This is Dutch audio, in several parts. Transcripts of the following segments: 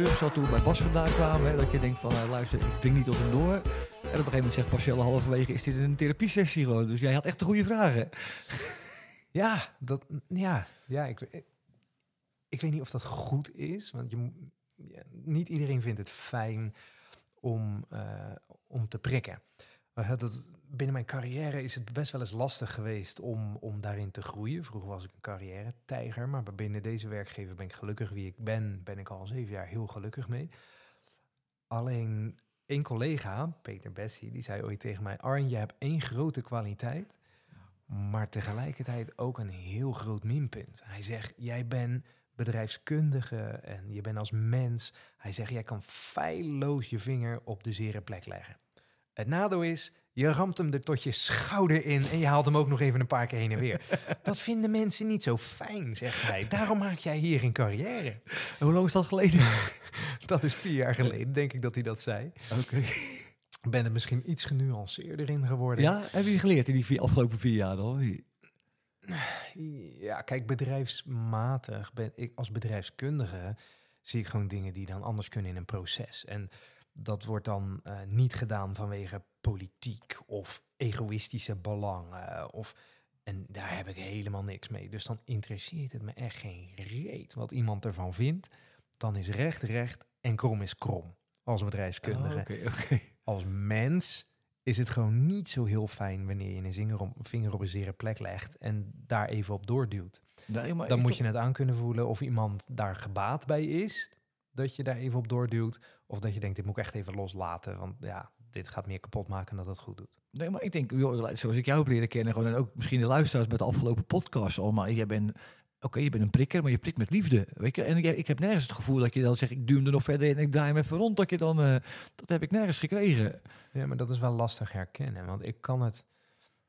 teleurgesteld toen we bij Bas vandaan kwamen. Dat je denkt van, nou, luister, ik drink niet tot hem door. En op een gegeven moment zegt Marcel halverwege, is dit een therapiesessie gewoon? Dus jij had echt de goede vragen. Ja, dat, ja, ja ik, ik, weet niet of dat goed is. Want je, niet iedereen vindt het fijn om, eh, om te prikken. Dat, binnen mijn carrière is het best wel eens lastig geweest om, om daarin te groeien. Vroeger was ik een carrière-tijger, maar binnen deze werkgever ben ik gelukkig wie ik ben. Ben ik al zeven jaar heel gelukkig mee. Alleen één collega, Peter Bessie, die zei ooit tegen mij... Arjen, je hebt één grote kwaliteit, maar tegelijkertijd ook een heel groot minpunt. Hij zegt, jij bent bedrijfskundige en je bent als mens. Hij zegt, jij kan feilloos je vinger op de zere plek leggen. Het nadeel is, je ramt hem er tot je schouder in en je haalt hem ook nog even een paar keer heen en weer. Dat vinden mensen niet zo fijn, zegt hij. Daarom maak jij hier geen carrière. En hoe lang is dat geleden? Dat is vier jaar geleden, denk ik dat hij dat zei. Oké. Ben er misschien iets genuanceerder in geworden. Ja, heb je geleerd in die vier, afgelopen vier jaar dan? Ja, kijk, bedrijfsmatig ben ik als bedrijfskundige zie ik gewoon dingen die dan anders kunnen in een proces. En dat wordt dan eh, niet gedaan vanwege politiek of egoïstische belangen. Of, en daar heb ik helemaal niks mee. Dus dan interesseert het me echt geen reet wat iemand ervan vindt. Dan is recht recht en krom is krom als bedrijfskundige. Oh. Als mens is het gewoon niet zo heel fijn wanneer je een vinger op een zere plek legt en daar even op doorduwt. Nee, Dan moet je het aan kunnen voelen of iemand daar gebaat bij is, dat je daar even op doorduwt, of dat je denkt, dit moet ik echt even loslaten, want ja, dit gaat meer kapot maken dan dat het goed doet. Nee, maar ik denk, joh, zoals ik jou heb leren kennen, gewoon, en ook misschien de luisteraars met de afgelopen podcast al, maar jij bent, oké, je bent een prikker, maar je prikt met liefde, weet je. En ik, ik heb nergens het gevoel dat je dan zegt, ik duw hem er nog verder in en ik draai hem even rond, dat je dan, eh, dat heb ik nergens gekregen. Ja, maar dat is wel lastig herkennen, want ik kan het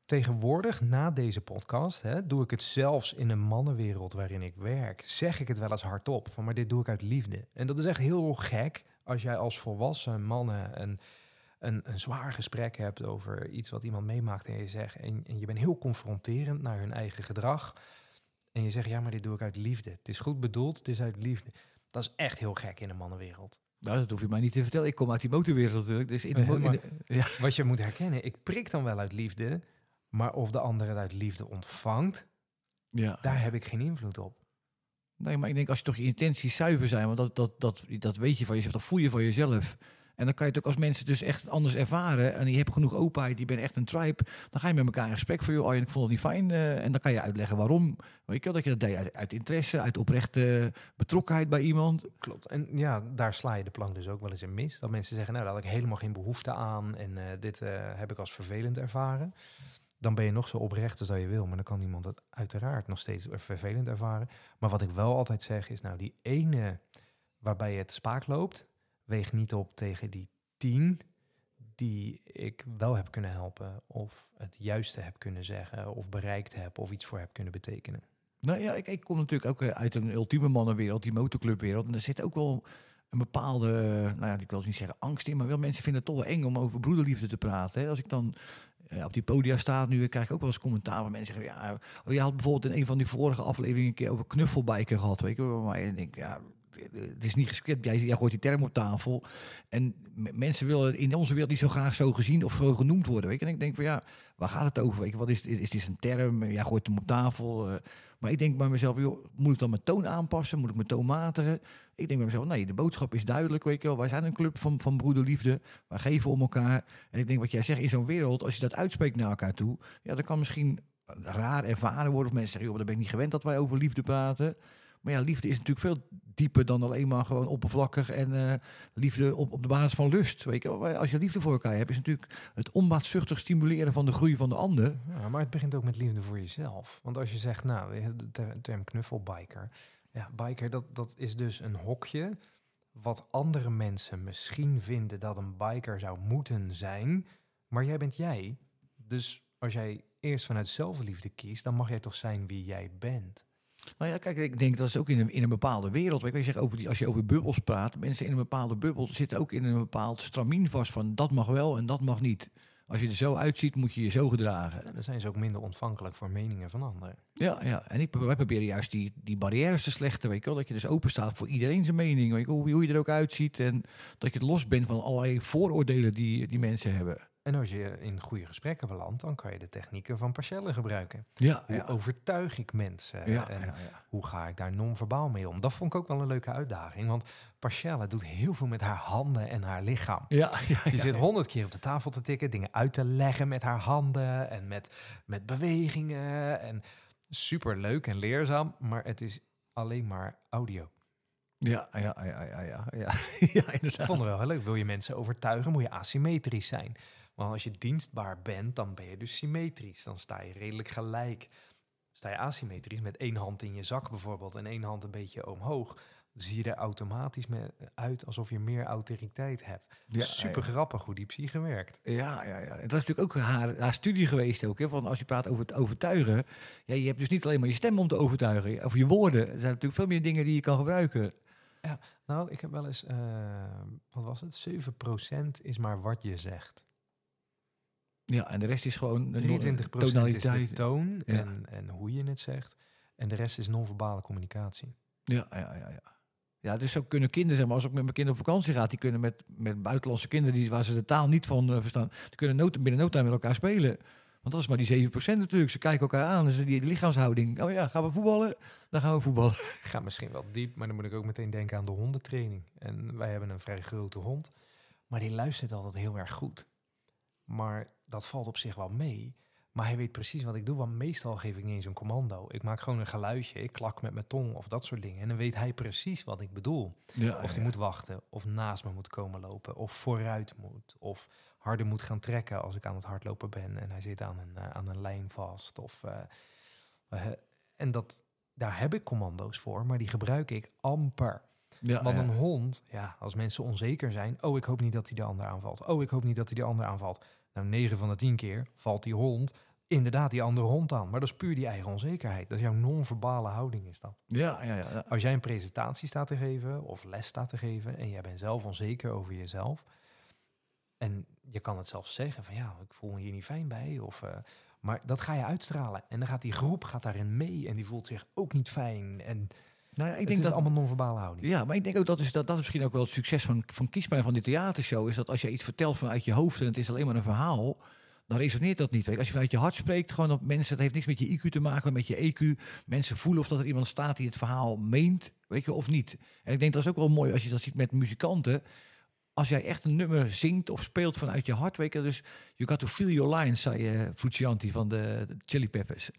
tegenwoordig na deze podcast, hè, doe ik het zelfs in een mannenwereld waarin ik werk, zeg ik het wel eens hardop, van maar dit doe ik uit liefde. En dat is echt heel gek als jij als volwassen mannen een, een, een zwaar gesprek hebt over iets wat iemand meemaakt en je zegt, en, en je bent heel confronterend naar hun eigen gedrag, en je zegt, ja, maar dit doe ik uit liefde. Het is goed bedoeld, het is uit liefde. Dat is echt heel gek in een mannenwereld. Nou, dat hoef je mij niet te vertellen. Ik kom uit die motorwereld natuurlijk. Dus in de, de- ja. Wat je moet herkennen, ik prik dan wel uit liefde, maar of de ander het uit liefde ontvangt, ja. daar heb ik geen invloed op. Nee, maar ik denk als je toch je intenties zuiver zijn, want dat, dat, dat, dat weet je van jezelf, dat voel je van jezelf. En dan kan je het ook als mensen dus echt anders ervaren. En je hebt genoeg openheid, je bent echt een tribe. Dan ga je met elkaar in gesprek van, joh, Arjen, ik vond het niet fijn. eh, en dan kan je uitleggen waarom. Weet je dat je dat deed uit, uit interesse, uit oprechte betrokkenheid bij iemand. Klopt. En ja, daar sla je de plank dus ook wel eens in mis. Dat mensen zeggen, nou, daar had ik helemaal geen behoefte aan en eh, dit eh, heb ik als vervelend ervaren. Dan ben je nog zo oprecht als dat je wil, maar dan kan iemand het uiteraard nog steeds vervelend ervaren. Maar wat ik wel altijd zeg is, nou, die ene waarbij het spaak loopt, weegt niet op tegen die tien die ik wel heb kunnen helpen of het juiste heb kunnen zeggen of bereikt heb of iets voor heb kunnen betekenen. Nou ja, ik, ik kom natuurlijk ook eh, uit een ultieme mannenwereld, die motorclubwereld. En er zit ook wel een bepaalde, eh, nou ja, ik wil niet zeggen angst in, maar wel mensen vinden het toch wel eng om over broederliefde te praten. Hè. Als ik dan eh, op die podia sta nu, krijg ik ook wel eens commentaar van mensen zeggen, ja, oh, je had bijvoorbeeld in een van die vorige afleveringen een keer over knuffelbiken gehad, weet je wel. Maar ik denk, ja, het is niet gescript. Jij, gooit die term op tafel. En mensen willen in onze wereld niet zo graag zo gezien of zo genoemd worden. Weet? En ik denk van ja, waar gaat het over? Weet? Wat is, is dit een term? Jij gooit hem op tafel. eh. maar ik denk bij mezelf, joh, moet ik dan mijn toon aanpassen? Moet ik mijn toon matigen? Ik denk bij mezelf, nee, de boodschap is duidelijk. Weet. Wij zijn een club van, van broederliefde. Wij geven om elkaar. En ik denk wat jij zegt, in zo'n wereld, als je dat uitspreekt naar elkaar toe, ja, dan kan misschien raar ervaren worden. Of mensen zeggen, joh, dan ben ik niet gewend dat wij over liefde praten. Maar ja, liefde is natuurlijk veel dieper dan alleen maar gewoon oppervlakkig en eh, liefde op, op de basis van lust. Weet je, als je liefde voor elkaar hebt, is natuurlijk het onbaatzuchtig stimuleren van de groei van de ander. Ja, maar het begint ook met liefde voor jezelf. Want als je zegt, nou, de ter- term knuffelbiker. Ja, biker, dat, dat is dus een hokje wat andere mensen misschien vinden dat een biker zou moeten zijn. Maar jij bent jij. Dus als jij eerst vanuit zelfliefde kiest, dan mag jij toch zijn wie jij bent. Nou ja, kijk, ik denk dat is ook in een, in een bepaalde wereld. Weet je, je zegt over die, als je over bubbels praat, mensen in een bepaalde bubbel zitten ook in een bepaald stramien vast van dat mag wel en dat mag niet. Als je er zo uitziet, moet je je zo gedragen. En dan zijn ze ook minder ontvankelijk voor meningen van anderen. Ja, ja. en ik, wij proberen juist die, die barrières te slechten, weet je wel. Dat je dus open staat voor iedereen zijn mening, weet je wel. Hoe, hoe je er ook uitziet en dat je los bent van allerlei vooroordelen die, die mensen hebben. En als je in goede gesprekken belandt, dan kan je de technieken van Parcelle gebruiken. Ja, Hoe ja. overtuig ik mensen? Ja, en ja, hoe ga ik daar non-verbaal mee om? Dat vond ik ook wel een leuke uitdaging. Want Parcelle doet heel veel met haar handen en haar lichaam. Ja, ja, Die zit honderd keer op de tafel te tikken, dingen uit te leggen met haar handen en met, met bewegingen. En super leuk en leerzaam, maar het is alleen maar audio. Ja, ja, ja, ja, ja, ja, inderdaad. vond het wel heel leuk. Wil je mensen overtuigen, moet je asymmetrisch zijn. Want als je dienstbaar bent, dan ben je dus symmetrisch. Dan sta je redelijk gelijk. Sta je asymmetrisch met één hand in je zak bijvoorbeeld en één hand een beetje omhoog, zie je er automatisch mee uit alsof je meer autoriteit hebt. Ja, Super grappig hoe die psyche werkt. Ja, ja, ja. En Dat is natuurlijk ook haar, haar studie geweest ook. Hè, van als je praat over het overtuigen. Ja, je hebt dus niet alleen maar je stem om te overtuigen. Of je woorden. Er zijn natuurlijk veel meer dingen die je kan gebruiken. Nou, ik heb wel eens, eh, wat was het? 7% is maar wat je zegt. Ja, en de rest is gewoon... 23% is de tonaliteit. toon Ja. en, en hoe je het zegt. En de rest is non-verbale communicatie. Ja, ja, ja, ja. Ja, dus zo kunnen kinderen, zeg maar, als ik met mijn kinderen op vakantie ga, die kunnen met, met buitenlandse kinderen die, waar ze de taal niet van eh, verstaan, die kunnen no, binnen no time met elkaar spelen. Want dat is maar die 7% natuurlijk. Ze kijken elkaar aan, dus die, die lichaamshouding. Oh ja, gaan we voetballen? Dan gaan we voetballen. Ik ga misschien wel diep, maar dan moet ik ook meteen denken aan de hondentraining. En wij hebben een vrij grote hond, maar die luistert altijd heel erg goed. Maar dat valt op zich wel mee. Maar hij weet precies wat ik doe, want meestal geef ik niet eens een commando. Ik maak gewoon een geluidje, ik klak met mijn tong of dat soort dingen. En dan weet hij precies wat ik bedoel. Ja, Of hij moet wachten, of naast me moet komen lopen, of vooruit moet, of harder moet gaan trekken als ik aan het hardlopen ben en hij zit aan een, eh, aan een lijn vast. Of, eh, eh, en dat, daar heb ik commando's voor, maar die gebruik ik amper. ja, Want ja. een hond, ja, als mensen onzeker zijn, oh, ik hoop niet dat hij de ander aanvalt. Oh, ik hoop niet dat hij de ander aanvalt. Nou, 9 van de 10 keer valt die hond inderdaad die andere hond aan. Maar dat is puur die eigen onzekerheid. Dat is jouw non-verbale houding is dat. Ja, ja, ja. Als jij een presentatie staat te geven of les staat te geven en jij bent zelf onzeker over jezelf en je kan het zelf zeggen van ja, ik voel me hier niet fijn bij of eh, maar dat ga je uitstralen en dan gaat die groep gaat daarin mee en die voelt zich ook niet fijn en Nou ja, ik denk dat dat allemaal non-verbale houding. Ja, maar ik denk ook dat is, dat, dat is misschien ook wel het succes van, van Kiespijn van die theatershow. Is dat als je iets vertelt vanuit je hoofd en het is alleen maar een verhaal, dan resoneert dat niet. Als je vanuit je hart spreekt, gewoon dat mensen, het heeft niks met je IQ te maken, maar met je EQ. Mensen voelen of dat er iemand staat die het verhaal meent, weet je, of niet. En ik denk dat is ook wel mooi als je dat ziet met muzikanten. Als jij echt een nummer zingt of speelt vanuit je hart, weet je, dus you got to feel your lines, zei uh, van de, de Chili Peppers.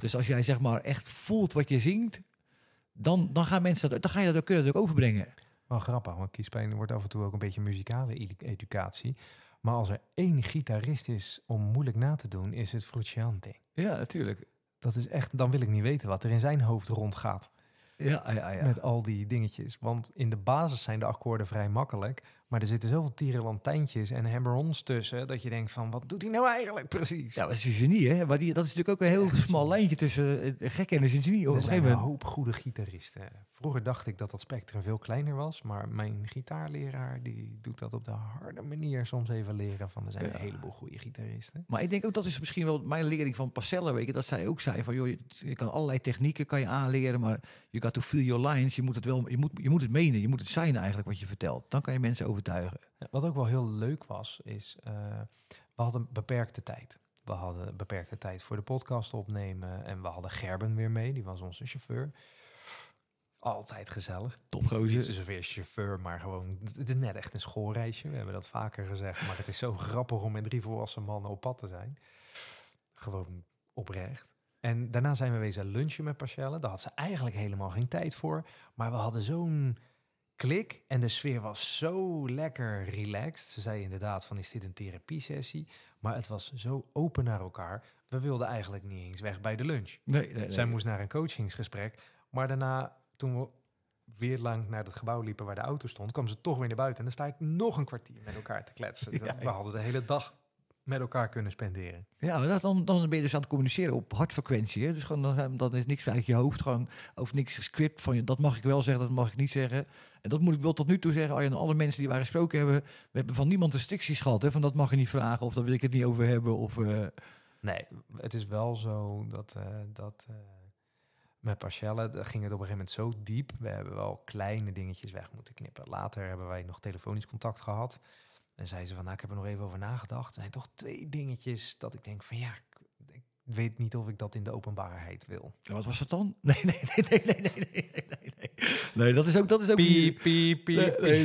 Dus als jij zeg maar echt voelt wat je zingt, dan, dan gaan mensen dat, dan ga je dat ook, kunnen dat ook overbrengen. Wel grappig, want kiespijn wordt af en toe ook een beetje muzikale edu- educatie. Maar als er één gitarist is om moeilijk na te doen, is het Frusciante. Ja, natuurlijk. Dat is echt, dan wil ik niet weten wat er in zijn hoofd rondgaat. Ja, ja, ja. met al die dingetjes. Want in de basis zijn de akkoorden vrij makkelijk. Maar er zitten zoveel tierenlantijntjes en hammer-ons tussen... dat je denkt van, wat doet hij nou eigenlijk precies? Ja, dat is een genie, hè? Maar die, dat is natuurlijk ook een heel smal lijntje tussen eh, gek en een genie. Op er een zijn een hoop goede gitaristen. Vroeger dacht ik dat dat spectrum veel kleiner was. Maar mijn gitaarleraar die doet dat op de harde manier soms even leren. Van er zijn Ja. een heleboel goede gitaristen. Maar ik denk ook dat is misschien wel mijn lering van Parcella, weet je, dat zij ook zei van, joh, je, je kan allerlei technieken kan je aanleren, maar you got to feel your lines. Je moet het wel, je moet, je moet het menen, je moet het zijn eigenlijk wat je vertelt. Dan kan je mensen overtuigen. Wat ook wel heel leuk was, is eh, we hadden beperkte tijd. We hadden beperkte tijd voor de podcast opnemen. En we hadden Gerben weer mee, die was onze chauffeur. Altijd gezellig. Topgozer. zozeer chauffeur, maar gewoon... Het is net echt een schoolreisje. We hebben dat vaker gezegd. Maar het is zo grappig om met drie volwassen mannen op pad te zijn. Gewoon oprecht. En daarna zijn we wezen lunchen met Parcelle. Daar had ze eigenlijk helemaal geen tijd voor. Maar we hadden zo'n klik en de sfeer was zo lekker relaxed. Ze zei inderdaad van, is dit een therapiesessie? Maar het was zo open naar elkaar. We wilden eigenlijk niet eens weg bij de lunch. Nee, nee, nee. Zij moest naar een coachingsgesprek. Maar daarna, toen we weer lang naar het gebouw liepen waar de auto stond, kwam ze toch weer naar buiten. En dan sta ik nog een kwartier met elkaar te kletsen. Ja, we hadden de hele dag met elkaar kunnen spenderen. Ja, maar dat, dan, dan ben je dus aan het communiceren op hartfrequentie. Hè? Dus gewoon, dan, dan is niks uit je hoofd, gewoon over niks gescript van je. Dat mag ik wel zeggen, dat mag ik niet zeggen. En dat moet ik wel tot nu toe zeggen. Arjen, alle mensen die wij gesproken hebben, we hebben van niemand restricties gehad. Hè? Van dat mag je niet vragen of daar wil ik het niet over hebben. Of, eh, Nee, het is wel zo dat, eh, dat eh, met Parcelle eh, ging het op een gegeven moment zo diep. We hebben wel kleine dingetjes weg moeten knippen. Later hebben wij nog telefonisch contact gehad. En zei ze van, nou, ik heb er nog even over nagedacht. Er zijn toch twee dingetjes dat ik denk van, ja, ik, weet niet of ik dat in de openbaarheid wil. Wat was het dan? Nee, nee, nee, nee, nee, nee, nee, nee. Nee, dat is ook, dat is ook piep,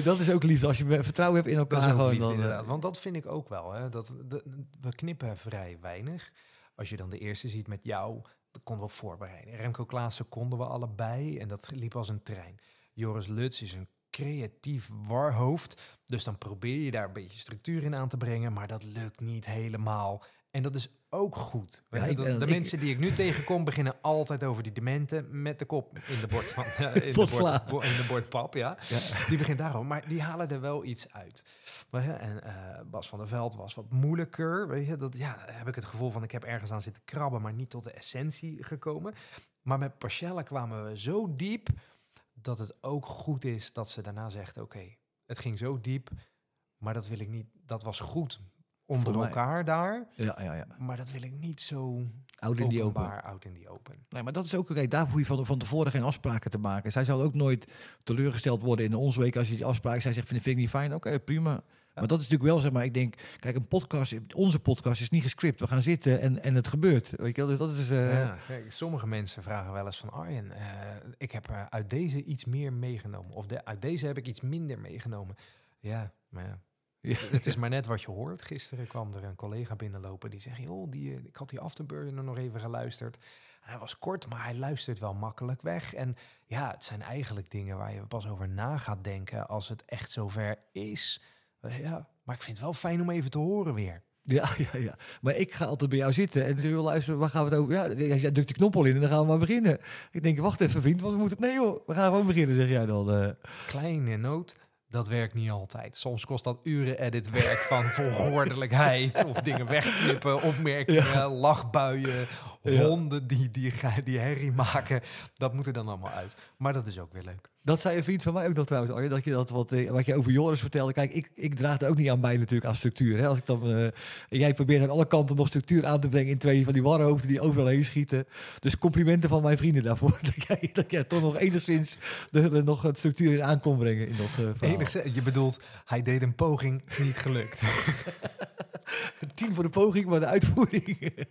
dat is ook liefde. Als je vertrouwen hebt in elkaar. gewoon. Eh, want dat vind ik ook wel. Hè. Dat, de, we knippen vrij weinig. Als je dan de eerste ziet met jou, dat konden we voorbereiden. Remco Klaassen konden we allebei en dat liep als een trein. Joris Luts is een creatief warhoofd. Dus dan probeer je daar een beetje structuur in aan te brengen, maar dat lukt niet helemaal. En dat is ook goed. Ja, de mensen die ik nu tegenkom beginnen altijd over die dementen met de kop in de bord van in, de bord, vla. bo- in de bordpap, ja. ja. Die begint daarover. Maar die halen er wel iets uit. En eh, Bas van der Veld was wat moeilijker. Weet je, dat, ja, heb ik het gevoel van ik heb ergens aan zitten krabben, maar niet tot de essentie gekomen. Maar met Parcelle kwamen we zo diep dat het ook goed is dat ze daarna zegt: Oké, het ging zo diep, maar dat wil ik niet. Dat was goed onder elkaar daar, Ja, ja, ja. maar dat wil ik niet zo Oud in die open. openbaar out in die open. Nee, maar dat is ook oké. Daar hoef je van, van tevoren geen afspraken te maken. Zij zal ook nooit teleurgesteld worden in ons week als je die afspraak. Zij zegt: vind, vind ik niet fijn. Oké, prima. Maar dat is natuurlijk wel zeg maar. Ik denk, kijk, een podcast, onze podcast is niet gescript. We gaan zitten en, en het gebeurt. Weet je? Dus dat is. eh, Ja, kijk, sommige mensen vragen wel eens van Arjen, eh, ik heb eh, uit deze iets meer meegenomen. Of de, uit deze heb ik iets minder meegenomen. Ja, maar ja. Ja. Het is maar net wat je hoort. Gisteren kwam er een collega binnenlopen die zegt, joh, die, eh, ik had die afterburner nog even geluisterd. En hij was kort, maar hij luistert wel makkelijk weg. En ja, het zijn eigenlijk dingen waar je pas over na gaat denken als het echt zover is. Eh, ja, maar ik vind het wel fijn om even te horen weer. Ja, ja, ja. Maar ik ga altijd bij jou zitten en zeg, joh, luister, waar gaan we het over? Ja, jij drukt de knop al in en dan gaan we maar beginnen. Ik denk, wacht even vriend, want we moeten... Nee joh, we gaan gewoon beginnen, zeg jij dan. eh. kleine noot, dat werkt niet altijd. Soms kost dat uren editwerk van volgordelijkheid of dingen wegknippen, opmerkingen, lachbuien, Ja. honden die, die, die herrie maken. Dat moet er dan allemaal uit. Maar dat is ook weer leuk. Dat zei een vriend van mij ook nog trouwens, Arjen, dat je dat wat, eh, wat je over Joris vertelde. Kijk, ik, ik draag er ook niet aan bij natuurlijk aan structuur. Hè? Als ik dan, eh, jij probeert aan alle kanten nog structuur aan te brengen in twee van die warhoofden die overal heen schieten. Dus complimenten van mijn vrienden daarvoor. Dat jij, dat jij toch nog enigszins er, er nog structuur in aan kon brengen in dat eh verhaal. Enigszins, je bedoelt, hij deed een poging, is niet gelukt. Tien voor de poging, maar de uitvoering.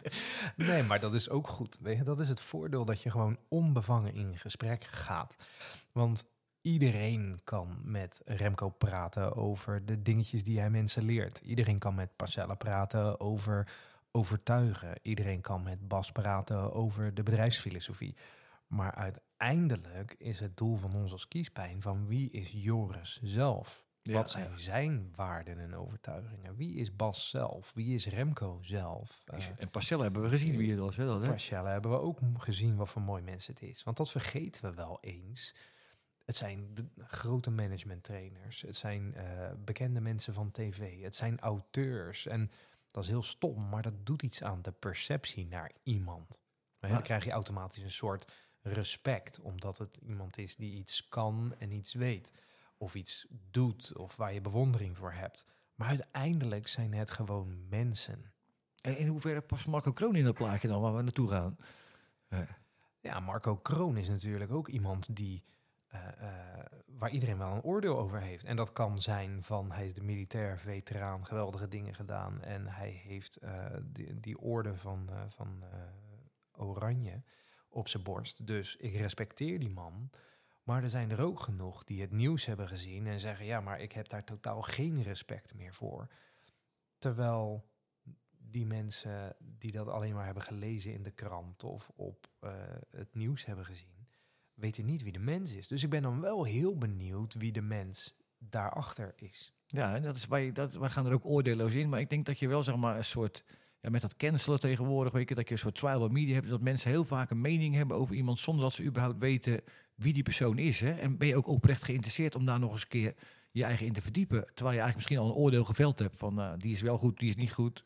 Nee, maar dat is ook goed. Weet je, dat is het voordeel dat je gewoon onbevangen in gesprek gaat. Want iedereen kan met Remco praten over de dingetjes die hij mensen leert. Iedereen kan met Parcella praten over overtuigen. Iedereen kan met Bas praten over de bedrijfsfilosofie. Maar uiteindelijk is het doel van ons als kiespijn van wie is Joris zelf? Ja, Wat zijn zijn waarden en overtuigingen? Wie is Bas zelf? Wie is Remco zelf? Eh, en Parcella hebben we gezien wie het was. Hè, dat, hè? Parcella hebben we ook gezien wat voor mooi mensen het is. Want dat vergeten we wel eens. Het zijn de grote managementtrainers. Het zijn eh, bekende mensen van tv. Het zijn auteurs. En dat is heel stom, maar dat doet iets aan de perceptie naar iemand. Dan krijg je automatisch een soort respect, omdat het iemand is die iets kan en iets weet. Of iets doet, of waar je bewondering voor hebt. Maar uiteindelijk zijn het gewoon mensen. En in hoeverre past Marco Kroon in dat plaatje dan, waar we naartoe gaan? Ja, Marco Kroon is natuurlijk ook iemand die, eh, eh, waar iedereen wel een oordeel over heeft. En dat kan zijn van hij is de militair veteraan, geweldige dingen gedaan. En hij heeft eh, die, die orde van, van Oranje op zijn borst. Dus ik respecteer die man. Maar er zijn er ook genoeg die het nieuws hebben gezien en zeggen: ja, maar ik heb daar totaal geen respect meer voor. Terwijl die mensen die dat alleen maar hebben gelezen in de krant of op eh, het nieuws hebben gezien, weten niet wie de mens is. Dus ik ben dan wel heel benieuwd wie de mens daarachter is. Ja, dat is, wij, dat, wij gaan er ook oordeelloos in. Maar ik denk dat je wel zeg maar een soort... Ja, met dat cancelen tegenwoordig, weet je, dat je een soort trial by media hebt. Dat mensen heel vaak een mening hebben over iemand zonder dat ze überhaupt weten wie die persoon is. Hè? En ben je ook oprecht geïnteresseerd om daar nog eens een keer je eigen in te verdiepen. Terwijl je eigenlijk misschien al een oordeel geveld hebt van eh, die is wel goed, die is niet goed.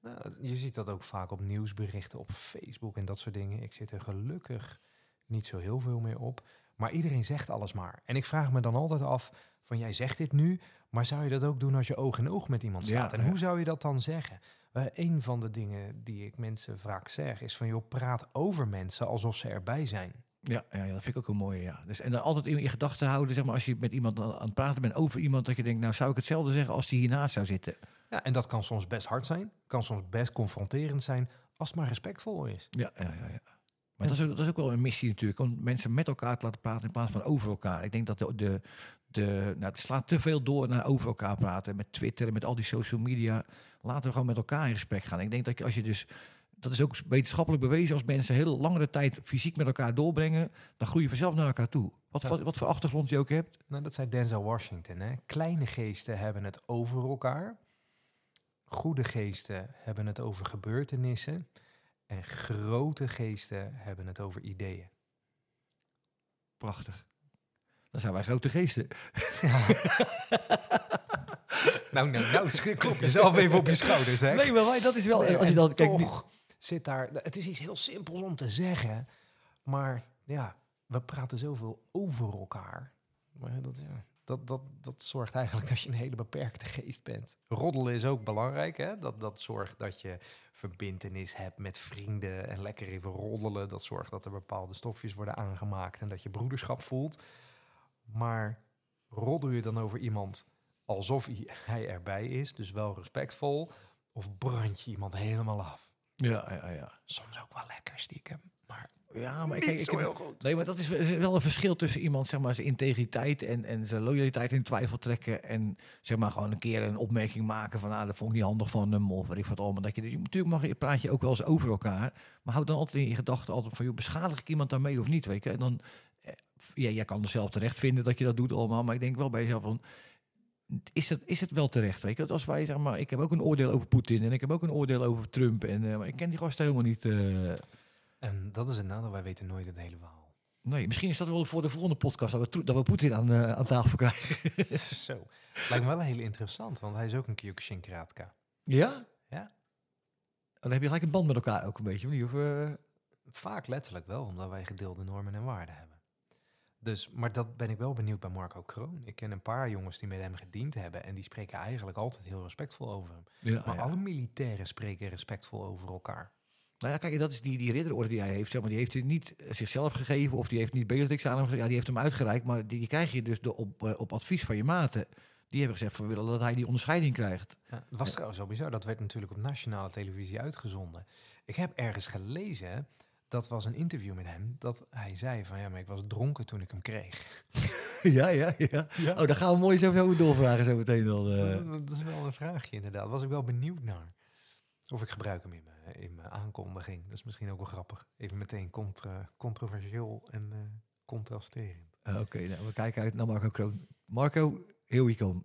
Nou, je ziet dat ook vaak op nieuwsberichten op Facebook en dat soort dingen. Ik zit er gelukkig niet zo heel veel meer op. Maar iedereen zegt alles maar. En ik vraag me dan altijd af: van jij zegt dit nu, maar zou je dat ook doen als je oog in oog met iemand Ja, staat? en hoe zou je dat dan zeggen? Eh, een van de dingen die ik mensen vaak zeg is van joh, praat over mensen alsof ze erbij zijn. Ja, ja, dat vind ik ook een mooie. Ja. Dus, en dan altijd in je gedachten houden, zeg maar, als je met iemand aan het praten bent over iemand, dat je denkt, nou zou ik hetzelfde zeggen als die hiernaast zou zitten. Ja, en dat kan soms best hard zijn, kan soms best confronterend zijn, als het maar respectvol is. Ja, ja, ja. ja. Maar dat, is ook, dat is ook wel een missie natuurlijk, om mensen met elkaar te laten praten in plaats van over elkaar. Ik denk dat de, de, de, nou, het slaat te veel door naar over elkaar praten, met Twitter en met al die social media. Laten we gewoon met elkaar in gesprek gaan. Ik denk dat als je dus, dat is ook wetenschappelijk bewezen, als mensen heel langere tijd fysiek met elkaar doorbrengen, dan groei je vanzelf naar elkaar toe. Wat, Ja. wat, wat voor achtergrond je ook hebt. Nou, dat zei Denzel Washington. Hè? Kleine geesten hebben het over elkaar. Goede geesten hebben het over gebeurtenissen. En grote geesten hebben het over ideeën. Prachtig. Dan zijn wij grote geesten. nou, nou, nou, klop jezelf even op je schouders, hè? Nee, maar wij, dat is wel. Nee, als je dan, kijk, toch zit daar... Het is iets heel simpels om te zeggen. Maar ja, we praten zoveel over elkaar. Maar dat, ja, dat, dat, dat zorgt eigenlijk dat je een hele beperkte geest bent. Roddelen is ook belangrijk. Hè? Dat, dat zorgt dat je verbintenis hebt met vrienden en lekker even roddelen. Dat zorgt dat er bepaalde stofjes worden aangemaakt en dat je broederschap voelt. Maar roddel je dan over iemand alsof hij- erbij is, dus wel respectvol, of brand je iemand helemaal af? ja, ja, ja. Soms ook wel lekker stiekem, maar Ja, maar kijk, ik heel goed. Nee, maar dat is wel een verschil tussen iemand, zeg maar, zijn integriteit en, en zijn loyaliteit in twijfel trekken. En zeg maar gewoon een keer een opmerking maken van, ah, dat vond ik niet handig van hem, of weet ik wat allemaal. Dat je, je- natuurlijk mag je, praat je ook wel eens over elkaar, maar houd dan altijd in je gedachten altijd van, joh, beschadig ik iemand daarmee of niet, weet je. En dan, eh, ja, jij kan er zelf terecht vinden dat je dat doet allemaal, maar ik denk wel bij jezelf van, is het, is het wel terecht, weet je. Als wij, zeg maar, ik heb ook een oordeel over Poetin en ik heb ook een oordeel over Trump, en, eh, maar ik ken die gasten helemaal niet... eh, En dat is het nadeel, wij weten nooit het hele verhaal. Nee, misschien is dat wel voor de volgende podcast dat we, dat we Poetin aan, eh, aan tafel krijgen. Zo. Lijkt me wel heel interessant, want hij is ook een Kyokushin Karateka. Ja? Ja. Oh, dan heb je gelijk een band met elkaar ook een beetje, of Vaak letterlijk wel, omdat wij gedeelde normen en waarden hebben. Dus, maar dat ben ik wel benieuwd bij Marco Kroon. Ik ken een paar jongens die met hem gediend hebben en die spreken eigenlijk altijd heel respectvol over hem. ja, Maar ja. alle militairen spreken respectvol over elkaar. Nou ja, kijk, dat is die, die ridderorde die hij heeft. Zeg maar, die heeft hij niet eh, zichzelf gegeven of die heeft niet Beatrix aan hem gegeven. Ja, die heeft hem uitgereikt, maar die, die krijg je dus op, eh, op advies van je maten. Die hebben gezegd, van, we willen dat hij die onderscheiding krijgt. Ja, het was trouwens wel bizar. Dat werd natuurlijk op nationale televisie uitgezonden. Ik heb ergens gelezen, dat was een interview met hem, dat hij zei van ja, maar ik was dronken toen ik hem kreeg. ja, ja, ja. Oh, dan gaan we mooi zo, zo doorvragen zo meteen dan. eh. Dat is wel een vraagje inderdaad. Was ik wel benieuwd naar. Of ik gebruik hem in mijn, in mijn aankondiging. Dat is misschien ook wel grappig. Even meteen contra, controversieel en eh, contrasterend. Eh, Oké, nou, we kijken uit naar Marco Kroon. Marco, here we come.